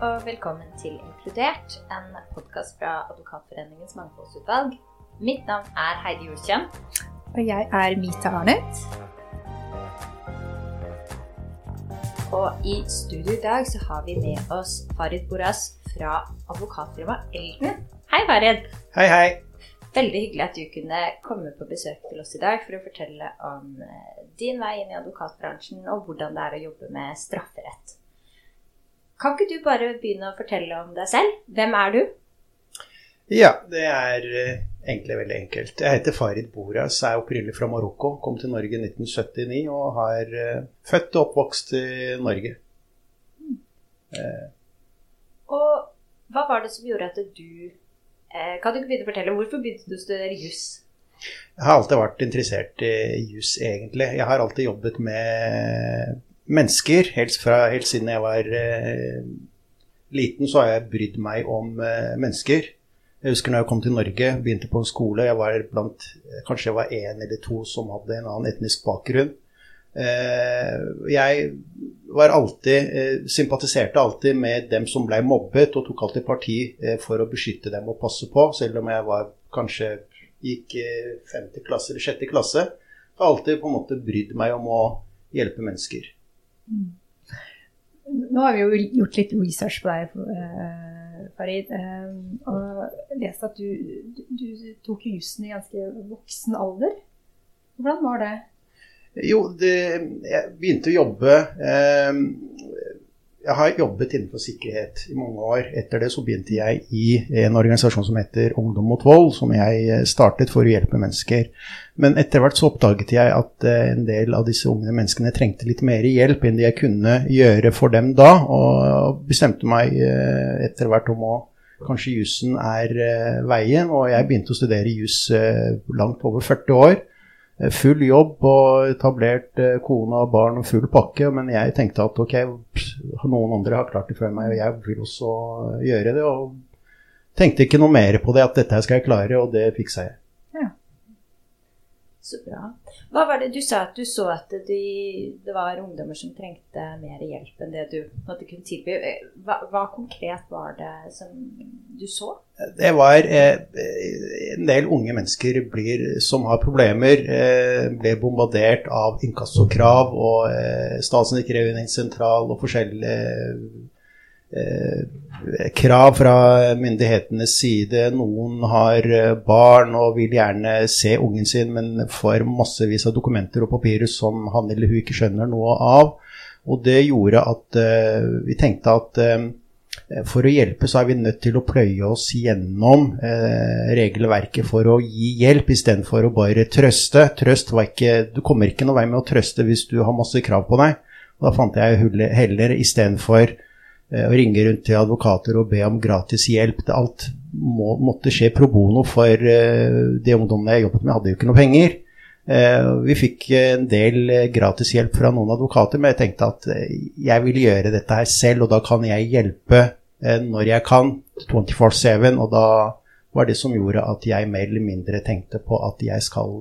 og velkommen til Inkludert, en podkast fra Advokatforeningens mangfoldsutvalg. Mitt navn er Heidi Jordkjønn. Og jeg er Mita Arnut. Og i studio i dag så har vi med oss Farid Boras fra advokatfirmaet Elden. Hei, Farid. Hei, hei. Veldig hyggelig at du kunne komme på besøk til oss i dag for å fortelle om eh, din vei inn i advokatbransjen og hvordan det er å jobbe med strafferett. Kan ikke du bare begynne å fortelle om deg selv? Hvem er du? Ja, det er eh, egentlig veldig enkelt. Jeg heter Farid Boras, er opprinnelig fra Marokko. Kom til Norge i 1979 og har uh, født og oppvokst i Norge. Mm. Eh. og hva var det som gjorde at du eh, Kan du ikke begynne å fortelle hvorfor begynte du å studere juss? Jeg har alltid vært interessert i juss, egentlig. Jeg har alltid jobbet med mennesker. Helt, fra, helt siden jeg var eh, liten, så har jeg brydd meg om eh, mennesker. Jeg husker når jeg kom til Norge, begynte på en skole. Jeg var blant, Kanskje jeg var én eller to som hadde en annen etnisk bakgrunn. Eh, jeg var alltid, eh, sympatiserte alltid med dem som ble mobbet, og tok alltid parti eh, for å beskytte dem og passe på, selv om jeg var kanskje gikk femte klasse eller sjette klasse. Jeg har alltid på en måte brydd meg om å hjelpe mennesker. Mm. Nå har vi jo gjort litt research på deg, eh, Farid, eh, og lest at du, du, tok jussen i ganske voksen alder. Hvordan var det? Jo, det, jeg begynte å jobbe eh, jeg har jobbet innenfor sikkerhet i mange år. Etter det så begynte jeg i en organisasjon som heter Ungdom mot vold, som jeg eh, startet for å hjelpe mennesker. Men etter hvert så oppdaget jeg at eh, en del av disse unge menneskene trengte litt mer hjelp enn det jeg kunne gjøre for dem da, og bestemte meg eh, etter hvert om å Kanskje jussen er veien, og jeg begynte å studere juss langt over 40 år. Eh, full jobb og etablert eh, kone og barn og full pakke. Men jeg tenkte at ok, noen andre har klart det før meg, og jeg vil også gjøre det. Og tenkte ikke noe mer på det, at dette skal jeg klare, og det fiksa jeg. Ja. Så bra. Hva var det du sa at du så at de, det var ungdommer som trengte mer hjelp enn det du måtte kunne tilby? Hva, hva, konkret var det som du så? Det var eh, en del unge mennesker blir, som har problemer, eh, ble bombardert av inkassokrav og eh, Statens og forskjellige Eh, krav fra myndighetenes side. Noen har eh, barn og vil gjerne se ungen sin, men får massevis av dokumenter og papirer som han eller hun ikke skjønner noe av. Og det gjorde at uh, vi tenkte at for å hjelpe så er vi nødt til å pløye oss gjennom regelverket for å gi hjelp, istedenfor å bare trøste. Trøst var ikke, Du kommer ikke noe vei med å trøste hvis du har masse krav på deg. Da fant jeg hullet heller istedenfor Eh, å ringe rundt til advokater og be om gratis hjelp. Det alt må, måtte skje pro bono, for uh, de ungdommene jeg jobbet med, hadde jo ikke noe penger. Uh, vi fikk en del gratis hjelp fra noen advokater, men jeg tenkte at jeg vil gjøre dette her selv, og da kan jeg hjelpe når jeg kan, 24-7. Og da var det som gjorde at jeg mer eller mindre tenkte på at jeg skal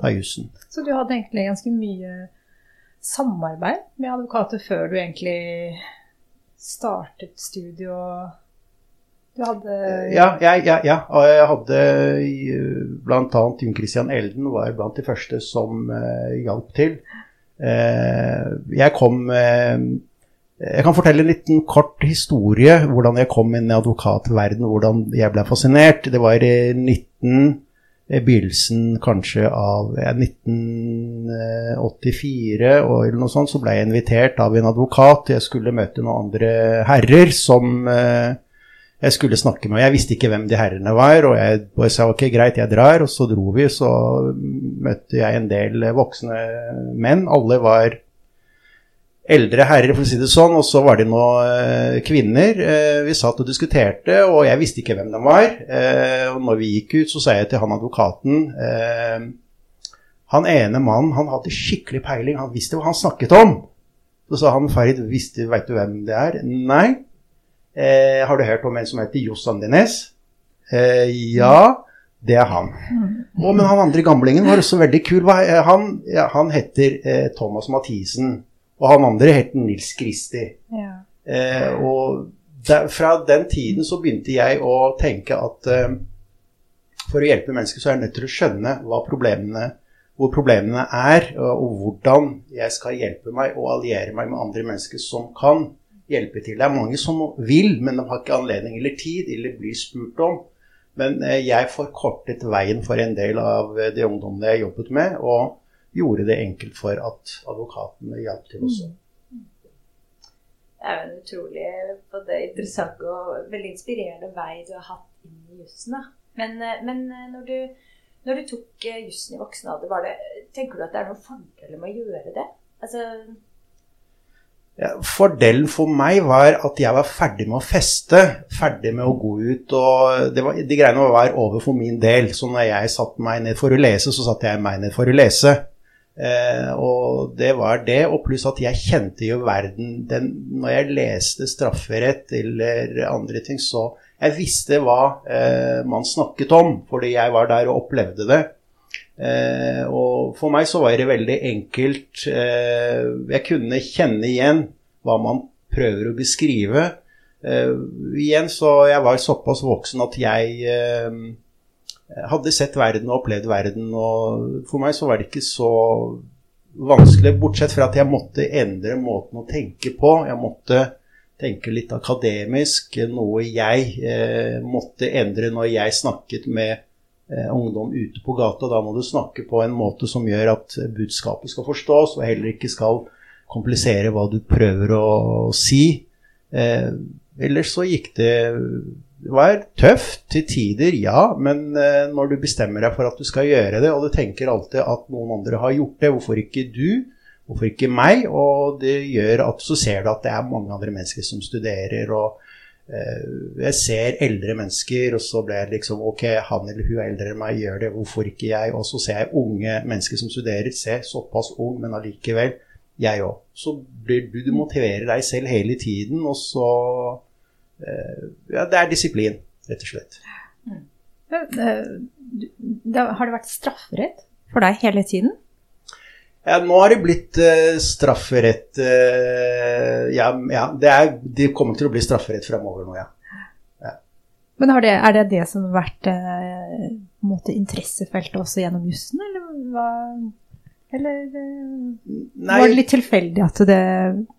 ta jussen. Så du hadde egentlig ganske mye samarbeid med advokater før du egentlig startet studio Du hadde Ja, ja, ja, ja. og jeg hadde bl.a. Jon Christian Elden var blant de første som uh, hjalp til. Uh, jeg kom uh, Jeg kan fortelle en liten kort historie hvordan jeg kom inn i advokatverden, hvordan jeg ble fascinert. Det var i 19 begynnelsen kanskje av 1984 eller noe sånt, så ble jeg invitert av en advokat. Jeg skulle møte noen andre herrer som eh, jeg skulle snakke med. Jeg visste ikke hvem de herrene var, og jeg bare sa ok, greit, jeg drar. Og så dro vi, så møtte jeg en del voksne menn. Alle var eldre herrer, for å si det sånn, og så var det noen eh, kvinner. Eh, vi satt og diskuterte, og jeg visste ikke hvem de var. Eh, og når vi gikk ut, så sa jeg til han advokaten Han ene mannen han hadde skikkelig peiling, han visste hva han snakket om. Så sa han Farid, veit du hvem det er? Nei. Eh, har du hørt om en som heter Johs Andines? Eh, ja, det er han. Og, men han andre gamlingen var også veldig kul. Han, ja, han heter eh, Thomas Mathisen. Og han andre het Nils Kristi. Ja. Eh, og der, fra den tiden så begynte jeg å tenke at eh, for å hjelpe mennesker så er jeg nødt til å skjønne problemene, hvor problemene er, og hvordan jeg skal hjelpe meg og alliere meg med andre mennesker som kan hjelpe til. Det er mange som vil, men de har ikke anledning eller tid eller blir spurt om. Men eh, jeg forkortet veien for en del av eh, de ungdommene jeg jobbet med, og gjorde det enkelt for at advokatene hjalp til også. Det er jo en utrolig både interessant og veldig inspirerende vei du har hatt inn i jussen. Men, eh, men når, du, når, du, tok jussen i voksen alder, tenker du at det er noen fordeler med å gjøre det? Altså, ja, fordelen for meg var at jeg var ferdig med å feste. Ferdig med å gå ut. og var, De greiene var over for min del. Så når jeg satte meg ned for å lese, så satte jeg meg ned for å lese. Eh, og det var det. Og pluss at jeg kjente jo verden den, Når jeg leste strafferett eller andre ting, så jeg visste hva eh, man snakket om. Fordi jeg var der og opplevde det. Eh, og for meg så var det veldig enkelt. Eh, jeg kunne kjenne igjen hva man prøver å beskrive. Eh, igjen så jeg var såpass voksen at jeg eh, hadde sett verden og opplevd verden. Og for meg så var det ikke så vanskelig, bortsett fra at jeg måtte endre måten å tenke på. Jeg måtte tenke litt akademisk, noe jeg eh, måtte endre når jeg snakket med Eh, ungdom ute på gata. Da må du snakke på en måte som gjør at budskapet skal forstås, og heller ikke skal komplisere hva du prøver å si. Eh, ellers så gikk det Det var tøft til tider, ja, men eh, når du bestemmer deg for at du skal gjøre det, og du tenker alltid at noen andre har gjort det, hvorfor ikke du? Hvorfor ikke meg? Og det gjør at så ser du at det er mange andre mennesker som studerer. og Eh, jeg ser eldre mennesker, og så ble jeg liksom Ok, han eller hun er eldre enn meg, gjør det, hvorfor ikke jeg? Og så ser jeg unge mennesker som studerer, ser såpass ung, men allikevel jeg òg. Så blir du, du motiverer deg selv hele tiden, og så Ja, det er disiplin, rett og slett. Mm. Har det vært strafferett for deg hele tiden? Ja, nå har det blitt uh, strafferett uh, Ja, ja det, er, det, kommer til å bli strafferett fremover nå, ja. ja. Men det, er det det som har vært uh, måte, interessefeltet også gjennom jussen, eller hva Eller var det litt tilfeldig at det,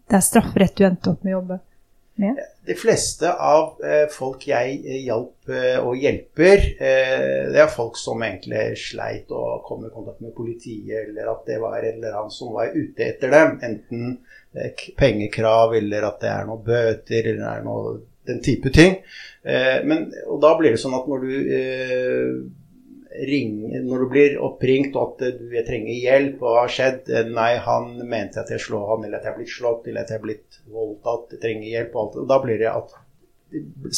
det er strafferett du endte opp med å jobbe? Med? De fleste av eh, folk jeg eh, hjalp eh, og hjelper, det er folk som egentlig sleit og kom i kontakt med politiet, eller at det var en eller annen som var ute etter dem. Enten pengekrav, eller at det er noen bøter, eller det er noe, den type ting. Men, og da blir det sånn at når du ring, når du blir oppringt og at du trenger hjelp, hva har skjedd? Nei, han mente at jeg slår han, eller at jeg er blitt slått, eller at jeg er blitt voldtatt, jeg trenger hjelp og alt. Og da blir det at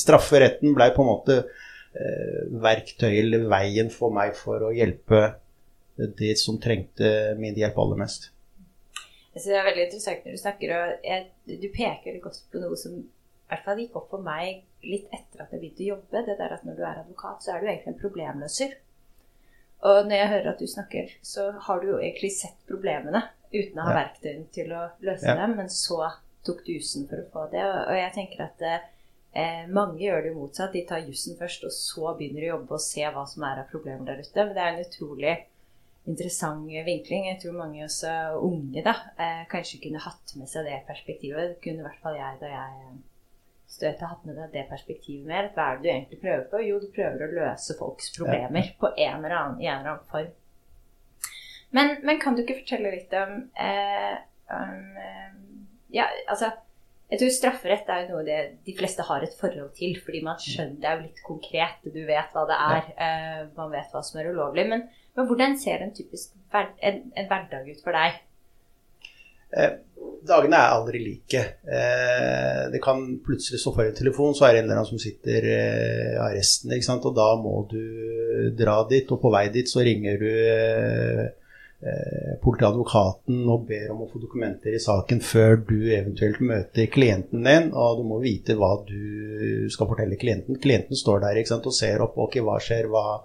strafferetten ble på en måte eh, verktøy eller veien for meg for å hjelpe de som trengte min hjelp aller mest. Synes Det er veldig interessant når du snakker, og jeg, du peker godt på noe som i hvert fall gikk opp for meg litt etter at jeg begynte å jobbe. Det der at når du er advokat, så er du egentlig en problemløser. Og når jeg hører at du snakker, så har du jo egentlig sett problemene uten å ha ja. verktøyene til å løse ja. dem, men så tok du jussen for å få det. Og, jeg tenker at eh, mange gjør det jo motsatt. De tar jussen først, og så begynner de å jobbe og se hva som er av problemer der ute. Men det er en utrolig interessant vinkling. Jeg tror mange også unge da, eh, kanskje kunne hatt med seg det perspektivet. Det kunne i hvert fall jeg da jeg støt har hatt med deg det perspektivet mer. Hva er det du egentlig prøver på? Jo, du prøver å løse folks problemer ja. på en eller annen, i en eller annen form. Men, men, kan du ikke fortelle litt om, eh, om eh, Ja, altså Jeg tror strafferett er jo noe det, de fleste har et forhold til, fordi man skjønner det er jo litt konkret. Du vet hva det er, ja. eh, man vet hva som er ulovlig. Men, men hvordan ser en typisk en, en hverdag ut for deg? Eh, dagene er aldri like. Eh, det kan plutselig stå for en telefon, så er det en eller annen som sitter eh, i arresten. Ikke sant? Og da må du dra dit, og på vei dit så ringer du eh, politiadvokaten og ber om å få dokumenter i saken før du eventuelt møter klienten din. Og du må vite hva du skal fortelle klienten. Klienten står der sant? og ser opp. Ok, hva skjer? Hva,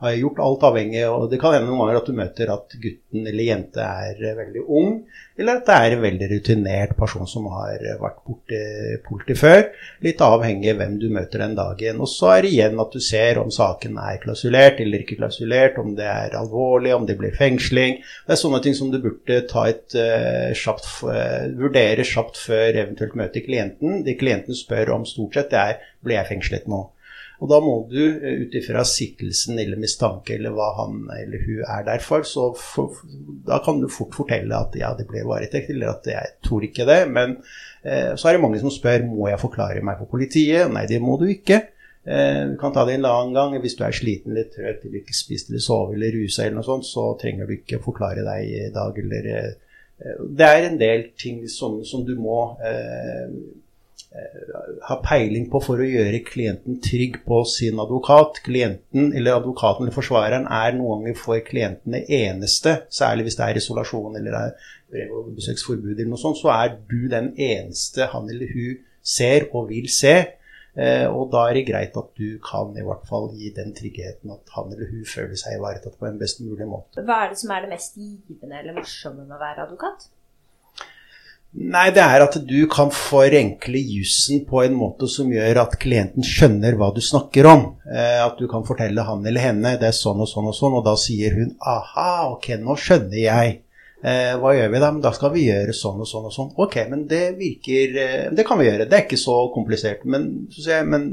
har gjort alt avhengig, og det kan hende noen ganger at du møter at gutten eller jente er eh, veldig ung, eller at det er en veldig rutinert person som har vært borti politi før. Litt avhengig av hvem du møter den dagen. Og så er det igjen at du ser om saken er klausulert eller ikke klausulert, om det er alvorlig, om det blir fengsling. Det er sånne ting som du burde ta et uh, kjapt, uh, vurdere kjapt før eventuelt møte klienten. Det klienten spør om stort sett, det er blir jeg fengslet nå. Og da må du eh, ut ifra siktelsen eller mistanke eller hva han eller hun er der for, så for, da kan du fort fortelle at ja, det ble varetekt, eller at jeg tror ikke det. Men eh, så er det mange som spør må jeg forklare meg for politiet. Nei, det må du ikke. Eh, du kan ta det en annen gang. Hvis du er sliten eller trøtt eller ikke spist eller sovet eller rusa eller noe sånt, så trenger du ikke forklare deg i dag eller eh, Det er en del ting som, som du må Eh, ha peiling på for å gjøre klienten trygg på sin advokat. Klienten eller advokaten eller forsvareren er noen ganger for klienten det eneste, særlig hvis det er isolasjon eller er brev- og besøksforbud eller noe sånt, så er du den eneste han eller hun ser og vil se. Eh, og da er det greit at du kan i hvert fall gi den tryggheten at han eller hun føler seg ivaretatt på en best mulig måte. Hva er det som er det mest givende eller morsomme med å være advokat? Nei, det er at du kan forenkle jussen på en måte som gjør at klienten skjønner hva du snakker om. Eh, at du kan fortelle han eller henne det er sånn og sånn og sånn, og da sier hun aha, ok, nå skjønner jeg. Eh, hva gjør vi da? Men da skal vi gjøre sånn og sånn og sånn. Ok, men det virker eh, Det kan vi gjøre. Det er ikke så komplisert. Men, jeg, men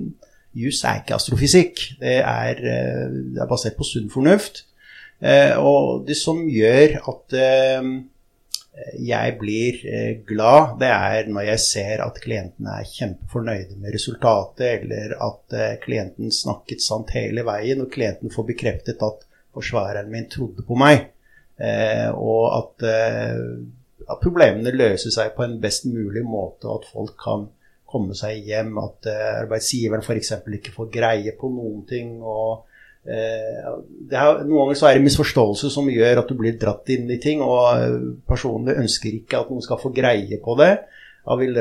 juss er ikke astrofysikk. Det er, eh, det er basert på sunn fornuft. Eh, og det som gjør at eh, jeg blir eh, glad, det er når jeg ser at klientene er kjempefornøyde med resultatet, eller at eh, klienten snakket sant hele veien, og klienten får bekreftet at forsvareren min trodde på meg. Eh, og at, at problemene løser seg på en best mulig måte, og at folk kan komme seg hjem. At arbeidsgiveren f.eks. ikke får greie på noen ting. og Eh, er, noen ganger så er det misforståelse som gjør at du blir dratt inn i ting. Og personene personlig ønsker ikke at noen skal få greie på det av en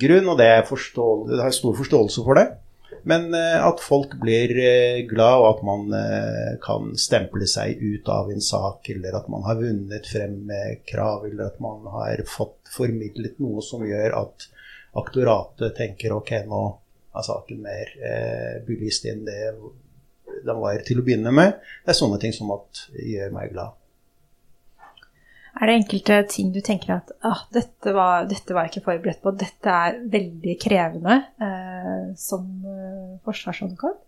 grunn. Og det er, det er stor forståelse for det. Men eh, at folk blir glad, og at man kan stemple seg ut av en sak, eller at man har vunnet frem med krav, eller at man har fått formidlet noe som gjør at aktoratet tenker ok, nå er saken mer eh, belyst enn det den var til å begynne med. Det er sånne ting som at gjør meg glad. Er det enkelte ting du tenker at ah, dette, var, dette var jeg ikke forberedt på, dette er veldig krevende eh, som eh, forsvarsadvokat?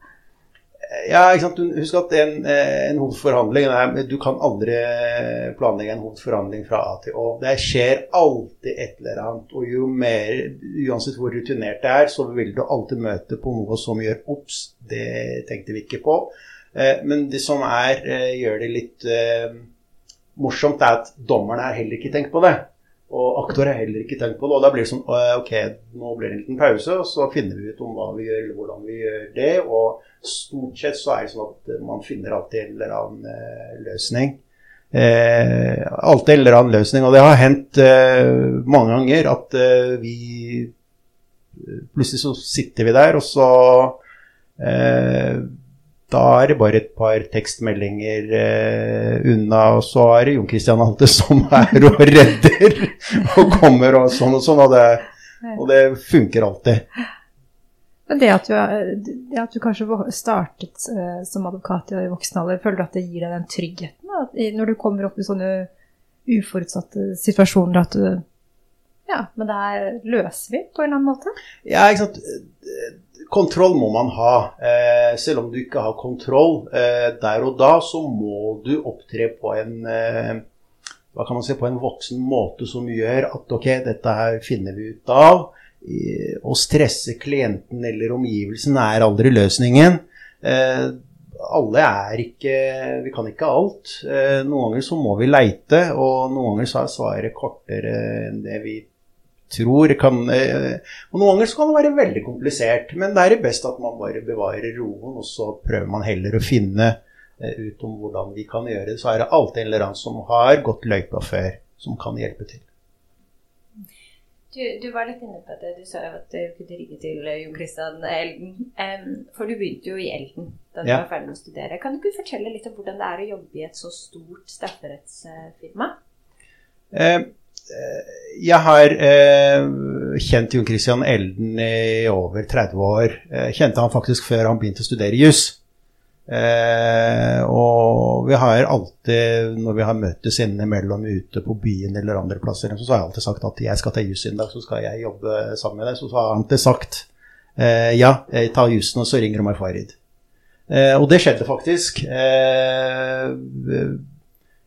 Ja, ikke sant? Husk at en, eh, en hovedforhandling Du kan aldri planlegge en hovedforhandling fra A til Å. Det skjer alltid et eller annet. Og jo mer, uansett hvor rutinert det er, så vil du alltid møte på noe som gjør obs. det tenkte vi ikke på. Eh, men det som er, eh, gjør det litt morsomt, er at dommerne har heller ikke tenkt på det. Og aktor har heller ikke tenkt på det. Og da blir det sånn Ok, nå blir det en liten pause, og så finner vi ut om hva vi gjør, eller hvordan vi gjør det. Og stort sett så er det sånn at man finner alltid en eller annen uh, løsning. Eh, alltid en eller annen løsning. Og det har hendt eh, mange ganger at eh, vi Plutselig så sitter vi der, og så eh, da er det bare et par tekstmeldinger eh, unna, og så er det Jon Christian Alte som er og redder og kommer og sånn og sånn, og det, og det funker alltid. Men det at, du, det at du, kanskje startet uh, som advokat i voksen alder, føler du at det gir deg den tryggheten da? når du kommer opp i sånne uforutsatte situasjoner at du Ja, men det her løser vi på en eller annen måte? Ja, ikke sant kontroll må man ha. Eh, selv om du ikke har kontroll eh, der og da, så må du opptre på en eh, hva kan man si, på en voksen måte som gjør at ok, dette her finner vi ut av. Å stresse klienten eller omgivelsen er aldri løsningen. Alle er ikke Vi kan ikke alt. Noen ganger så må vi leite, og noen ganger så er svaret kortere enn det vi tror kan eh, Og noen ganger så kan det være veldig komplisert, men det er best at man bare bevarer roen, og så prøver man heller å finne eh, ut om hvordan vi kan gjøre det. Så er det alltid en eller annen som har gått løypa før, som kan hjelpe til. Du, du, var litt inne på det. Du sa jo at du kunne ringe til eh, Jon Christian Elden. For du begynte jo i Elden da du ja. var ferdig med å studere. Kan du ikke fortelle litt om hvordan det er å jobbe i et så stort strafferettsfirma? Uh, jeg har eh, kjent Jon Christian Elden i over 30 år. Jeg kjente han faktisk før han begynte å studere juss. Eh, og vi har alltid, når vi har møtes innimellom ute på byen eller andre plasser, så har jeg alltid sagt at jeg skal ta juss en dag, så skal jeg jobbe sammen med deg. Så, har han alltid sagt eh, ja, jeg tar jussen, og så ringer du meg Farid. Eh, og det skjedde faktisk. Eh,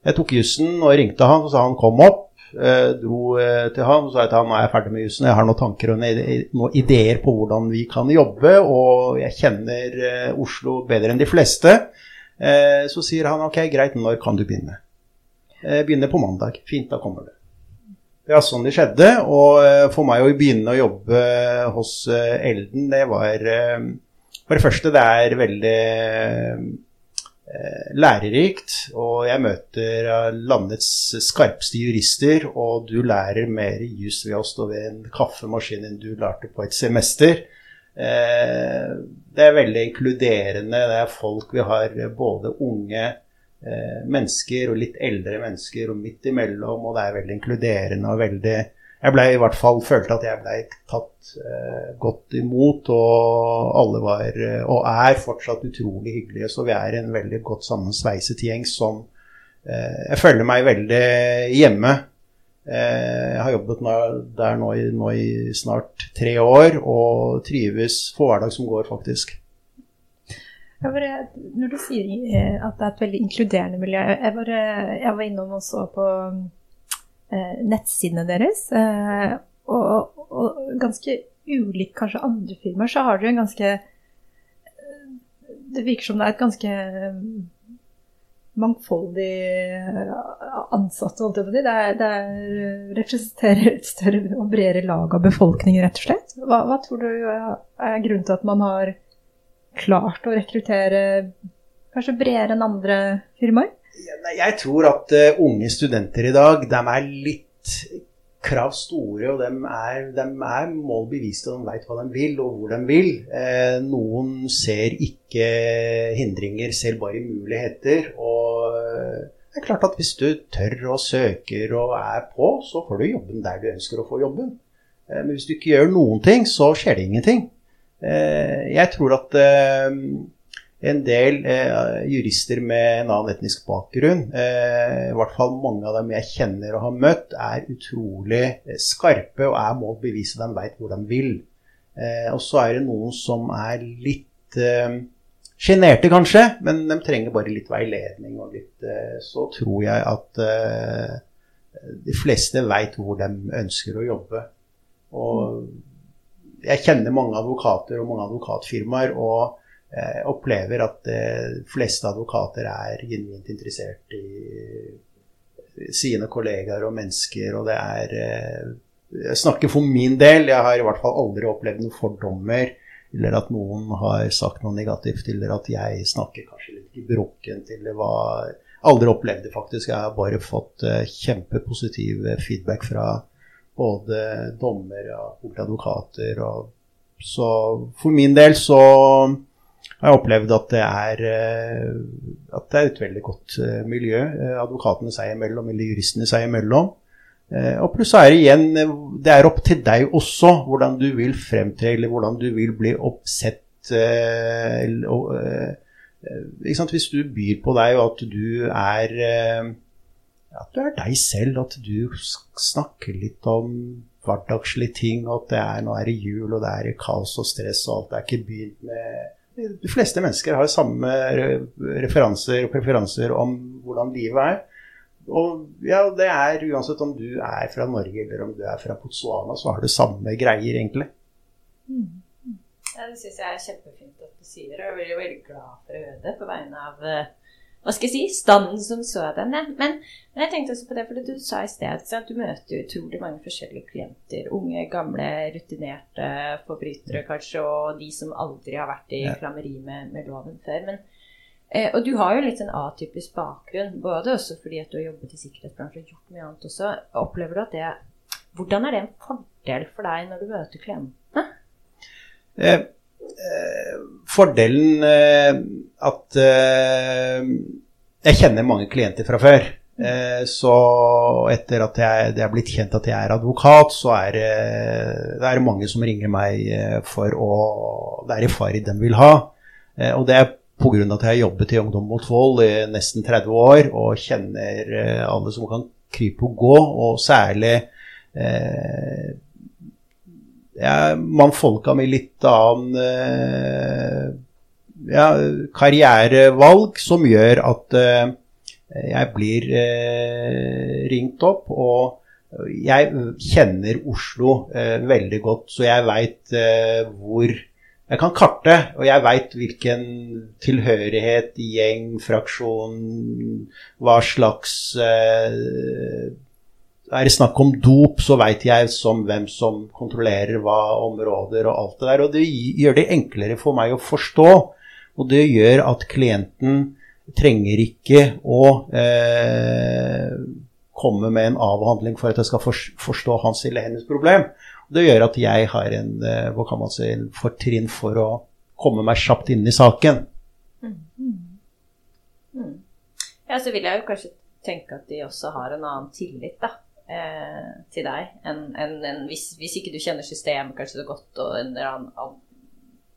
jeg tok jussen og ringte han, og sa han kom opp. Eh, dro eh, til han og sa at han er ferdig med jussen. Jeg har noen tanker og noen ideer på hvordan vi kan jobbe, og jeg kjenner eh, Oslo bedre enn de fleste. Så sier han ok, greit, når kan du begynne? Begynner på mandag. Fint, da kommer du. Ja, sånn det skjedde. Og for meg å begynne å jobbe hos Elden, det var For det første, det er veldig lærerikt, og jeg møter landets skarpeste jurister, og du lærer mer jus ved å stå ved en kaffemaskin enn du lærte på et semester. Eh, det er veldig inkluderende. Det er folk vi har både unge eh, mennesker og litt eldre mennesker og midt imellom, og det er veldig inkluderende og veldig jeg ble i hvert fall følte at jeg ble tatt eh, godt imot, og alle var, eh, og er fortsatt utrolig hyggelige. Så vi er en veldig godt sammensveiset gjeng som eh, Jeg føler meg veldig hjemme. Eh, jeg har jobbet der nå i, nå i, snart tre år, og trives for hver dag som går, faktisk. Bare, når du sier eh, at det er et veldig inkluderende miljø Jeg var, jeg var innom og så på nettsidene deres. Eh, og, og, ganske ulikt kanskje andre firmaer, så har dere en ganske eh, Det virker som det er et ganske eh, mangfoldig eh, ansatte, holdt jeg på å si. Det, det representerer et større og bredere lag av befolkningen, rett og slett. Hva, hva tror du er grunnen til at man har klart å rekruttere kanskje bredere enn andre firmaer? Jeg tror at uh, unge studenter i dag, de er litt krav store, og de er, de er mål beviste, de vet hva de vil, og hvor de vil. Eh, noen ser ikke hindringer, ser bare muligheter. Og eh, det er klart at hvis du tør og søker og er på, så får du jobben der du ønsker å få jobben. Eh, men hvis du ikke gjør noen ting, så skjer det ingenting. Eh, jeg tror at eh, en del eh, jurister med en annen etnisk bakgrunn, eh, i hvert fall mange av dem jeg kjenner og har møtt, er utrolig eh, skarpe og er må bevise de veit hvor de vil. Og så er det noen som er litt sjenerte, kanskje, men de trenger bare litt veiledning. og litt, Så tror jeg at de fleste veit hvor de ønsker å jobbe. Og jeg kjenner mange advokater og mange advokatfirmaer. og jeg opplever at de eh, fleste advokater er genuint interessert i sine kollegaer og mennesker, og det er eh, Jeg snakker for min del, jeg har i hvert fall aldri opplevd noen fordommer, eller at noen har sagt noe negativt, eller at jeg snakker kanskje litt gebrokkent, eller hva Aldri opplevd det, faktisk. Jeg har bare fått kjempepositiv feedback fra både dommere og advokater. Og så for min del så jeg har opplevd at det er, eh, at det er et veldig godt eh, miljø. Eh, advokatene seg imellom, eller juristene seg imellom. Og pluss er det igjen Det er opp til deg også hvordan du vil fremtre, eller hvordan du vil bli oppsett. Hvis du byr på deg, og at du er at du er deg selv, at du snakker litt om hverdagslige ting, at det er, nå er det jul, og det er kaos og stress, og alt det er ikke begynt med de fleste mennesker har samme referanser og preferanser om hvordan livet er. Og ja, det er uansett om du er fra Norge eller om du er fra Botswana, så har du samme greier, egentlig. Mm. Ja, det syns jeg er kjempefint at du sier. og Jeg blir veldig, glad for å høre det på vegne av uh, hva skal jeg si, standen som sådan. Men, men, jeg tenkte også på det, for du sa i sted at du møter utrolig mange forskjellige klienter. Unge, gamle, rutinerte forbrytere kanskje, og de som aldri har vært i klammeri med, med loven før. Men, eh, og du har jo litt en atypisk bakgrunn, både også fordi at du har jobbet i sikkerhetsbransjen og gjort mye annet også. Opplever du at det Hvordan er det en fordel for deg når du møter klientene? Eh, fordelen eh, at eh, jeg kjenner mange klienter fra før. Eh, så etter at det er blitt kjent at jeg er advokat, så er det er mange som ringer meg eh, for å Det er fari de vil ha. Eh, og det er pga. at jeg har jobbet i Ungdom mot vold i nesten 30 år og kjenner alle som kan krype og gå, og særlig eh, ja, mannfolka med litt annen eh, ja, karrierevalg som gjør at eh, jeg blir eh, ringt opp, og jeg kjenner Oslo eh, veldig godt, så jeg veit eh, hvor Jeg kan karte, og jeg veit hvilken tilhørighet, gjeng, fraksjon, hva slags eh, er det snakk om dop, så veit jeg som hvem som kontrollerer hva områder og alt det der. Og det gjør det enklere for meg å forstå. Og det gjør at klienten trenger ikke å eh, komme med en avhandling for at jeg skal forstå hans eller hennes problem. Det gjør at jeg har en, eh, hva kan man si, fortrinn for å komme meg kjapt inn i saken. Mm. Mm. Ja, så vil jeg jo kanskje tenke at de også har en annen tillit da, eh, til deg enn en, en, hvis, hvis, ikke du kjenner systemet kanskje så godt, og en eller annen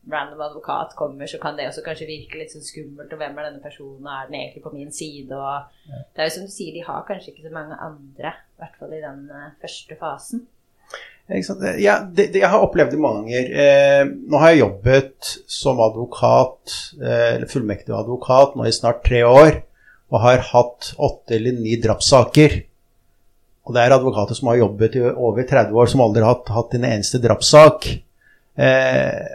random advokat kommer, så kan det også kanskje virke litt sånn skummelt. Og hvem er denne personen? Er den egentlig på min side? Og det er jo som du sier, de har kanskje ikke så mange andre, i hvert fall i den uh, første fasen. Ja, det, det, jeg har opplevd det mange ganger. Eh, nå har jeg jobbet som advokat, eh, eller fullmektig advokat, nå i snart tre år. Og har hatt åtte eller ni drapssaker. Og det er advokater som har jobbet i over 30 år, som aldri har hatt, hatt en eneste drapssak. Eh,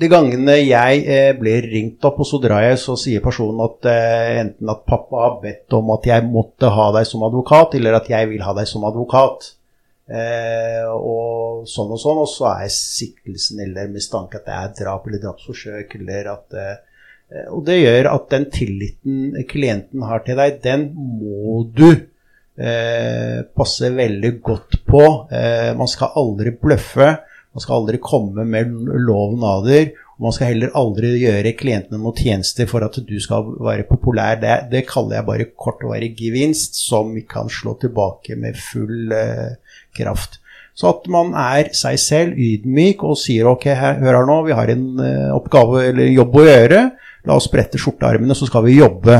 de gangene jeg eh, blir ringt opp, og så drar jeg, så sier personen at eh, enten at pappa har bedt om at jeg måtte ha deg som advokat, eller at jeg vil ha deg som advokat. Eh, og sånn og sånn, og så er siktelsen eller mistanke at det er drap eller drapsforsøk, eller at eh, Og det gjør at den tilliten klienten har til deg, den må du eh, passe veldig godt på. Eh, man skal aldri bløffe. Man skal aldri komme med lovnader. Og man skal heller aldri gjøre klientene noen tjenester for at du skal være populær. Det, det kaller jeg bare kortvarig gevinst, som vi kan slå tilbake med full eh, kraft. Så at man er seg selv ydmyk og sier ok, hør her nå, vi har en uh, oppgave eller jobb å gjøre. La oss brette skjortearmene, så skal vi jobbe.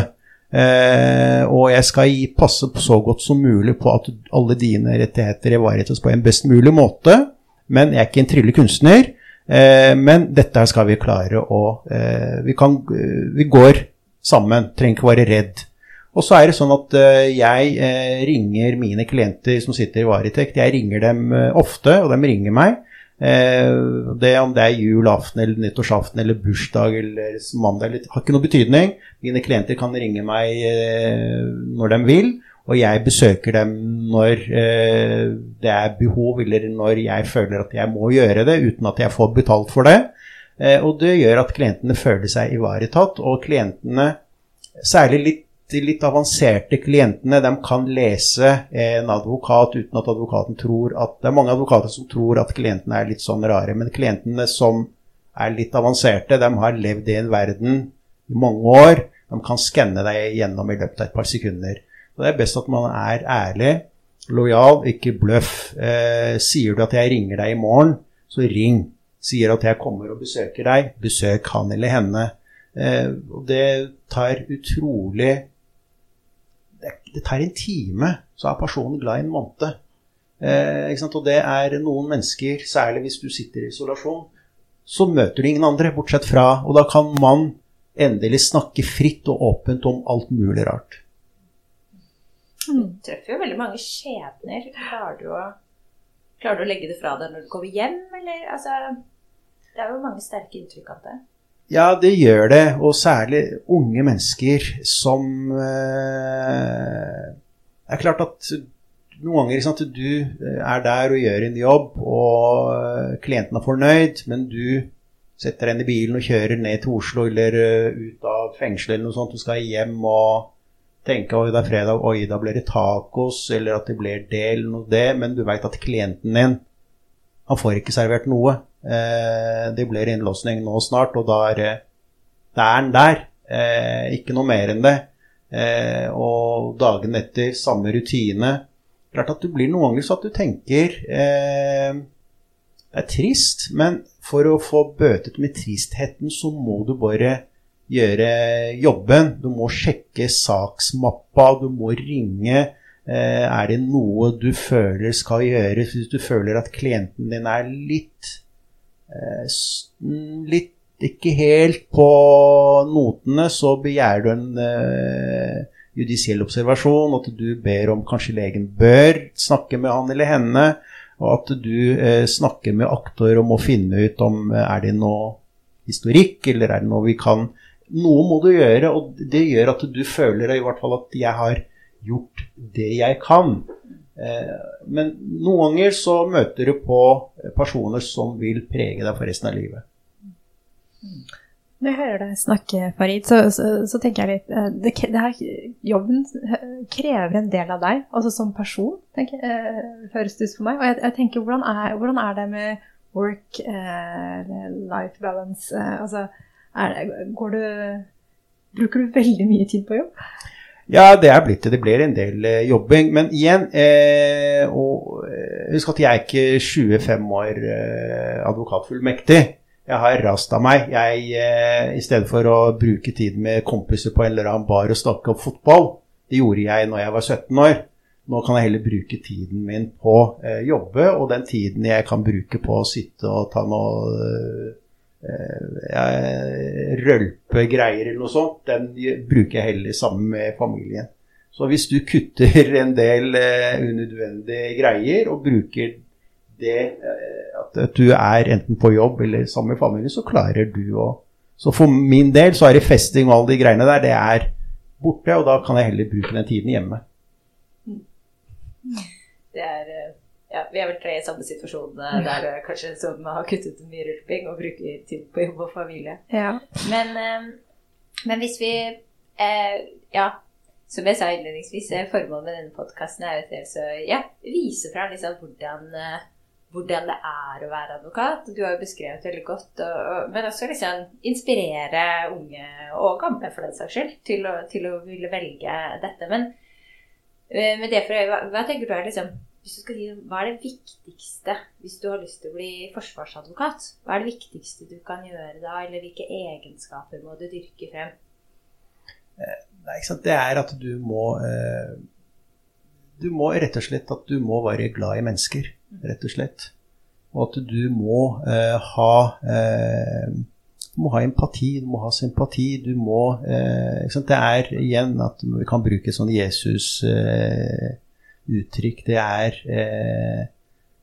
Uh, og jeg skal passe passe så godt som mulig på at alle dine rettigheter ivaretas på en best mulig måte. Men jeg er ikke en tryllekunstner. Eh, men dette skal vi klare å eh, vi, kan, eh, vi går sammen, trenger ikke være redd. Og så er det sånn at eh, jeg eh, ringer mine klienter som sitter i varetekt. Jeg ringer dem eh, ofte, og de ringer meg. Det, om det er julaften eller nyttårsaften eller bursdag eller mandag, eller, har ikke noe betydning. Mine klienter kan ringe meg når de vil. Og jeg besøker dem når eh, det er behov, eller når jeg føler at jeg må gjøre det uten at jeg får betalt for det. Eh, og det gjør at klientene føler seg ivaretatt. Og klientene, særlig litt, litt avanserte klientene, de kan lese en advokat uten at advokaten tror at Det er mange advokater som tror at klientene er litt sånn rare, men klientene som er litt avanserte, de har levd i en verden i mange år. De kan skanne deg gjennom i løpet av et par sekunder. Og det er best at man er ærlig, lojal, ikke bløff. Eh, sier du at jeg ringer deg i morgen, så ring. Sier at jeg kommer og besøker deg, besøk han eller henne. Eh, det tar utrolig det, tar en time, så er personen glad i en måned. Eh, og det er noen mennesker, særlig hvis du sitter i isolasjon, så møter du ingen andre bortsett fra Og da kan man endelig snakke fritt og åpent om alt mulig rart. Mm. Du treffer jo veldig mange skjebner. Klarer du, å, klarer du å legge det fra deg når du kommer hjem, eller? Altså, det er jo mange sterke inntrykk av det. Ja, det gjør det. Og særlig unge mennesker som eh, Det er klart at noen ganger sant, du eh, er der og gjør en jobb, og eh, klienten er fornøyd, men du setter inn i bilen og kjører ned til Oslo eller uh, ut av fengselet eller noe sånt, du skal hjem og tenke oi, det er fredag, oi, da blir det tacos, eller at det blir det eller noe det, men du veit at klienten din, han får ikke servert noe. Eh, det blir innlåsning nå snart, og da er, han der. Eh, ikke noe mer enn det. Eh, og dagen etter samme rutine. Klart at du blir noen ganger så at du tenker Det er trist, men for å få bøtet med tristheten, så må du bare gjøre jobben. Du må sjekke saksmappa, du må ringe. Er det noe du føler skal gjøres? Hvis du føler at klienten din er litt litt ikke helt på notene, så begjærer du en eh, judisiell observasjon, at du ber om kanskje legen bør snakke med han eller henne, og at du eh, snakker med aktor om å finne ut om eh, er det noe historikk, eller er det noe vi kan Noe må du gjøre, og det gjør at du føler i hvert fall at jeg har gjort det jeg kan. Eh, Men noen ganger så møter du på personer som vil prege deg for resten av livet. Når jeg hører deg snakke, Farid, så, så, så tenker jeg litt eh, det, det her, Jobben krever en del av deg, altså som person, tenker, eh, høres det ut for meg. Og jeg, jeg tenker, hvordan er, hvordan er det med work, eh, life balance? Eh, altså, det, du Bruker du veldig mye tid på jobb? Ja, det er blitt det. Det blir en del eh, jobbing. Men igjen, eh, og, eh, husk at jeg er ikke 25 år eh, advokatfullmektig. Jeg har rast av meg. Jeg, eh, I stedet for å bruke tid med kompiser på en eller annen bar og snakke om fotball, det gjorde jeg når jeg var 17 år. Nå kan jeg heller bruke tiden min på eh, jobbe, og den tiden jeg kan bruke på å sitte og ta noe eh, eh, rølpe greier eller noe sånt, den bruker jeg heller sammen med familien. Så hvis du kutter en del eh, unødvendige greier og bruker det eh, at, du er enten på jobb eller sammen med familien, så klarer du å Så for min del så er det festing og alle de greiene der, det er borte, og da kan jeg heller bruke den tiden hjemme. Det er vi er vel tre i samme situasjon eh, der eh, kanskje som har kuttet mye rulping og bruker tid på jobb og familie. Ja. Men, eh, men hvis vi eh, Ja, som jeg sa innledningsvis, formålet med denne podkasten er jo å ja, vise fra liksom hvordan, eh, hvordan det er å være advokat. Du har jo beskrevet veldig godt, og, og, men også liksom inspirere unge, og gamle for den saks skyld, til å, til å ville velge dette. Men med det for øye, hva, hva tenker du er liksom hvis du skal si, Hva er det viktigste hvis du har lyst til å bli forsvarsadvokat? Hva er det viktigste du kan gjøre da, eller hvilke egenskaper må du dyrke frem? Nei, ikke sant? Det er at du må eh, Du må rett og slett at du må være glad i mennesker, rett og slett. Og at du må eh, ha eh, Du må ha empati, du må ha sympati, du må eh? Det er igjen at vi kan bruke sånn Jesus-uttrykk. det er eh,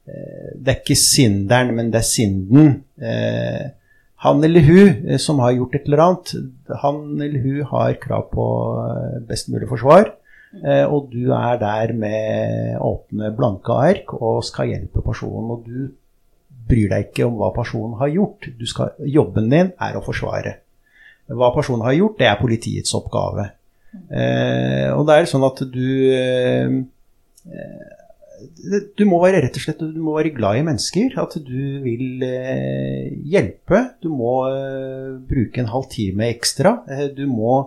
eh, Det er ikke synderen, men det er synden. Eh, han eller hun eh, som har gjort et eller annet, han eller hun har krav på eh, best mulig forsvar. Eh, Og du er der med åpne, blanke ark og skal hjelpe personen. Og du bryr deg ikke om hva personen har gjort. Skal, jobben din er å forsvare. Hva personen har gjort, det er politiets oppgave. Eh, og det er sånn at du du må være rett og slett du må være glad i mennesker. At du vil eh, hjelpe. Du må eh, bruke en halv time ekstra. Eh, du må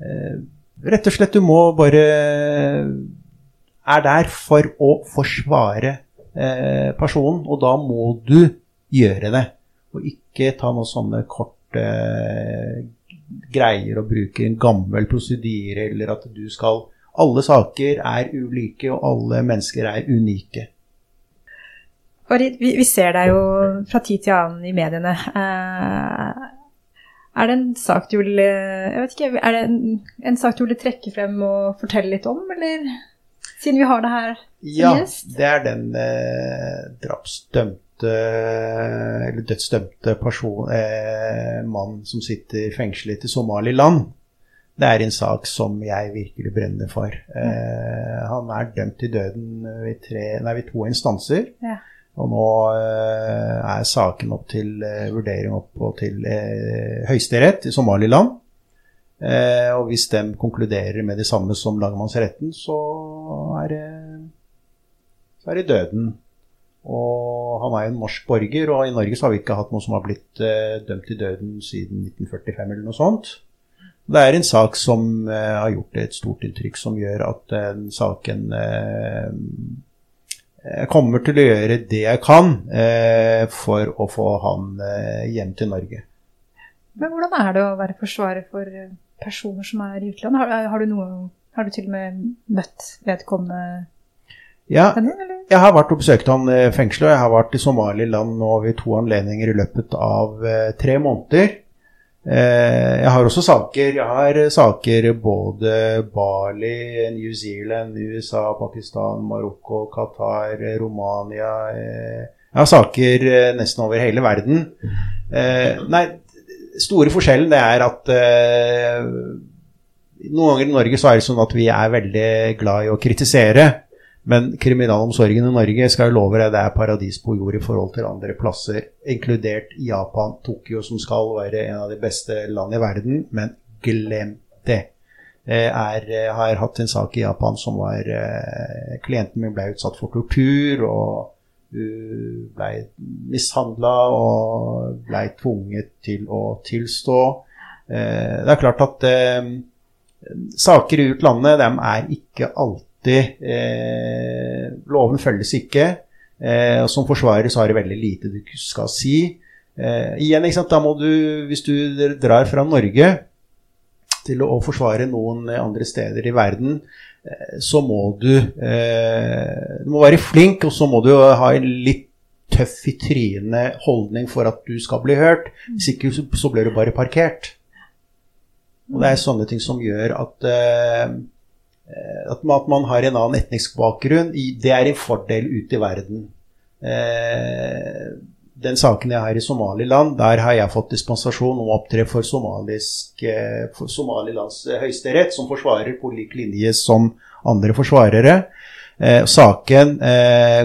eh, Rett og slett, du må bare Er der for å forsvare eh, personen, og da må du gjøre det. Og ikke ta noen sånne korte eh, greier og bruke en gammel prosedyre, eller at du skal alle saker er ulike, og alle mennesker er unike. Farid, vi, vi ser deg jo fra tid til annen i mediene. Eh, er det en sak du vil eh, ikke, er det en, en sak du vil trekke frem og fortelle litt om, eller? Siden vi har det her som Ja, gjest. det er den eh, drapsdømte eller dødsdømte person, eh, mann som sitter fengslet i Somaliland. Det er en sak som jeg virkelig brenner for. Eh, han er dømt til døden ved, tre, nei, ved to instanser. Ja. Og nå eh, er saken opp til eh, vurdering opp og til eh, Høyesterett i Somaliland. Eh, og hvis de konkluderer med det samme som lagmannsretten, så er det, så er det døden. Og han er jo en norsk borger, og i Norge så har vi ikke hatt noe som har blitt eh, dømt til døden siden 1945 eller noe sånt. Det er en sak som eh, har gjort et stort inntrykk, som gjør at den saken eh, Jeg kommer til å gjøre det jeg kan eh, for å få han eh, hjem til Norge. Men hvordan er det å være forsvarer for eh, personer som er i utlandet? Har, har, du, noe, har du til og med møtt vedkommende ja, jeg har vært og besøkt han i fengselet. Jeg har vært i Somaliland nå ved to anledninger i løpet av eh, tre måneder. Eh, jeg har også saker. Jeg har saker både Bali, New Zealand, USA, Pakistan, Marokko, Qatar, Romania eh, Jeg har saker eh, nesten over hele verden. Nei, store forskjellen det er at noen ganger i Norge så er det sånn at vi er veldig glad i å kritisere. Men kriminalomsorgen i Norge skal jeg love deg, det er paradis på jord i forhold til andre plasser, inkludert Japan, Tokyo, som skal være en av de beste land i verden. Men glem det. Jeg har hatt en sak i Japan som var eh, Klienten min ble utsatt for tortur og hun ble mishandla og ble tvunget til å tilstå. Eh, det er klart at eh, saker i utlandet, de er ikke alltid alltid eh, Loven følges ikke. Eh, og som forsvarer så har det veldig lite du skal si. Eh, igjen, da må du, hvis du drar fra Norge til å, forsvare noen andre steder i verden, eh, så må du eh, Du må være flink, og så må du ha en litt tøff i trynet holdning for at du skal bli hørt. Hvis ikke så blir du bare parkert. Og det er sånne ting som gjør at eh, Eh, at man, at man, har en annen etnisk bakgrunn, det er en fordel ute i verden. Eh, den saken jeg har i Somaliland, der har jeg fått dispensasjon om å opptre for, eh, for Somalilands høyesterett, som forsvarer på lik linje som andre forsvarere. saken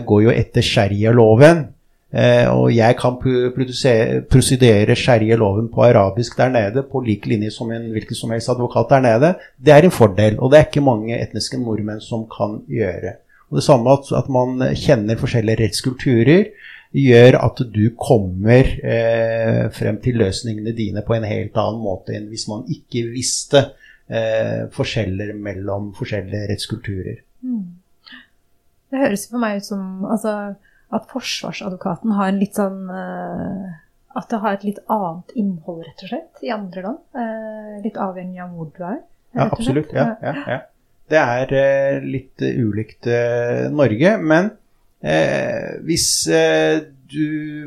går jo etter sharia-loven. Eh, og jeg kan prosedere sharialoven på arabisk der nede på lik linje som en hvilken som helst advokat der nede. Det er en fordel, og det er ikke mange etniske nordmenn som kan gjøre. Og Det samme at, at man kjenner forskjellige rettskulturer, gjør at du kommer eh, frem til løsningene dine på en helt annen måte enn hvis man ikke visste eh, forskjeller mellom forskjellige rettskulturer. Mm. Det høres for meg ut som altså at forsvarsadvokaten har en litt sånn uh, At det har et litt annet innhold, rett og slett, i andre land. Uh, litt avhengig av hvor du er. Ja, absolutt. Ja, ja, ja. Det er uh, litt ulikt Norge, men hvis du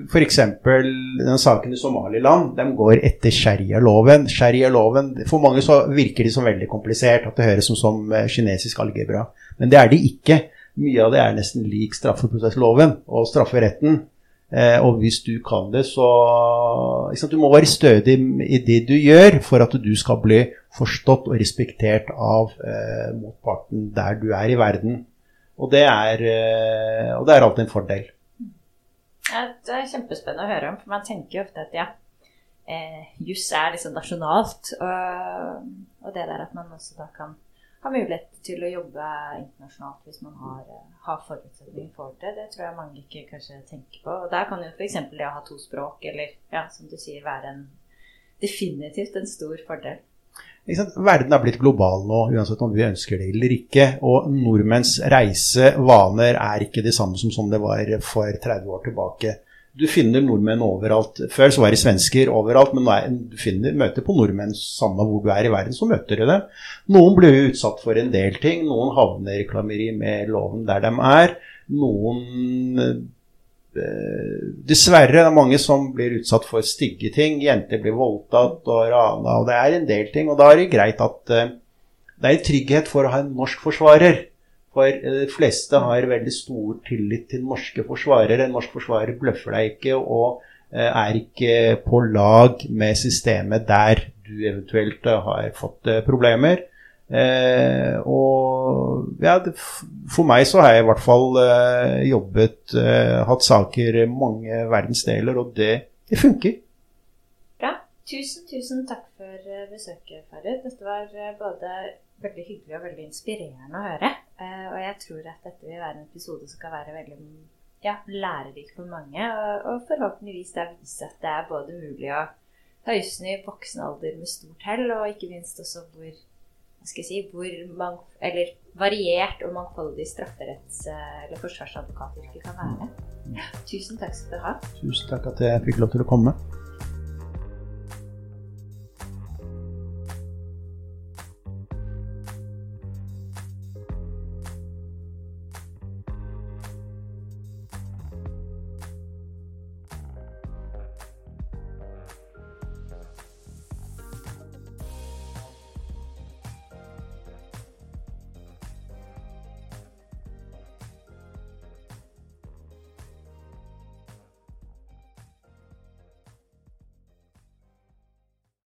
F.eks. den saken i Somaliland, de går etter sharia-loven. Sharia-loven, For mange så virker de som veldig komplisert, at det høres som, som kinesisk algebra. Men det er de ikke. Mye av det er nesten lik straffeprosessloven og strafferetten. Eh, og hvis du kan det, så Du må være stødig i det du gjør for at du skal bli forstått og respektert av eh, motparten der du er i verden. Og det er, eh, og det er alltid en fordel. Det er kjempespennende å høre om, for man tenker jo ofte at ja, eh, juss er liksom nasjonalt. Og, og det der at man også da kan har mulighet til å jobbe internasjonalt hvis man har, eh, har forutsetninger for det. Det tror jeg mange ikke kanskje tenker på. Og der kan jo f.eks. det å ha to språk, eller ja, som du sier, være en definitivt en stor fordel. Verden er blitt global nå, uansett om vi ønsker det eller ikke. Og nordmenns reisevaner er ikke de samme som, som det var for 30 år tilbake. Du finner nordmenn overalt. Før så var det svensker overalt, men du finner, møter på nordmenn samme hvor du er i verden, så møter du dem. Noen blir jo utsatt for en del ting. Noen havner i klammeri med loven der de er. Noen eh, Dessverre det er mange som blir utsatt for stygge ting. Jenter blir voldtatt og rana, og det er en del ting. Og da er det greit at eh, det er en trygghet for å ha en norsk forsvarer. For eh, de fleste har veldig stor tillit til norske forsvarere. En norsk forsvarer bløffer deg ikke og eh, er ikke på lag med systemet der du eventuelt eh, har fått problemer. Eh, og ja, det, for meg så har jeg i hvert fall eh, jobbet, eh, hatt saker i mange verdensdeler, og det, det funker. Bra. Tusen, tusen takk for besøket, Farid. Dette var både veldig hyggelig og veldig inspirerende å høre. Eh, og jeg tror at dette vil være en episode som kan være veldig ja, lærerik for mange. Og, forhåpentligvis da vise at det er både mulig å ta jussen i voksen alder med stort hell, og ikke minst også hvor hva skal jeg si, hvor mang, eller variert og mangfoldig strafferetts- eller forsvarsadvokatyrket kan være. Tusen takk skal du ha. Tusen takk at jeg fikk lov til å komme.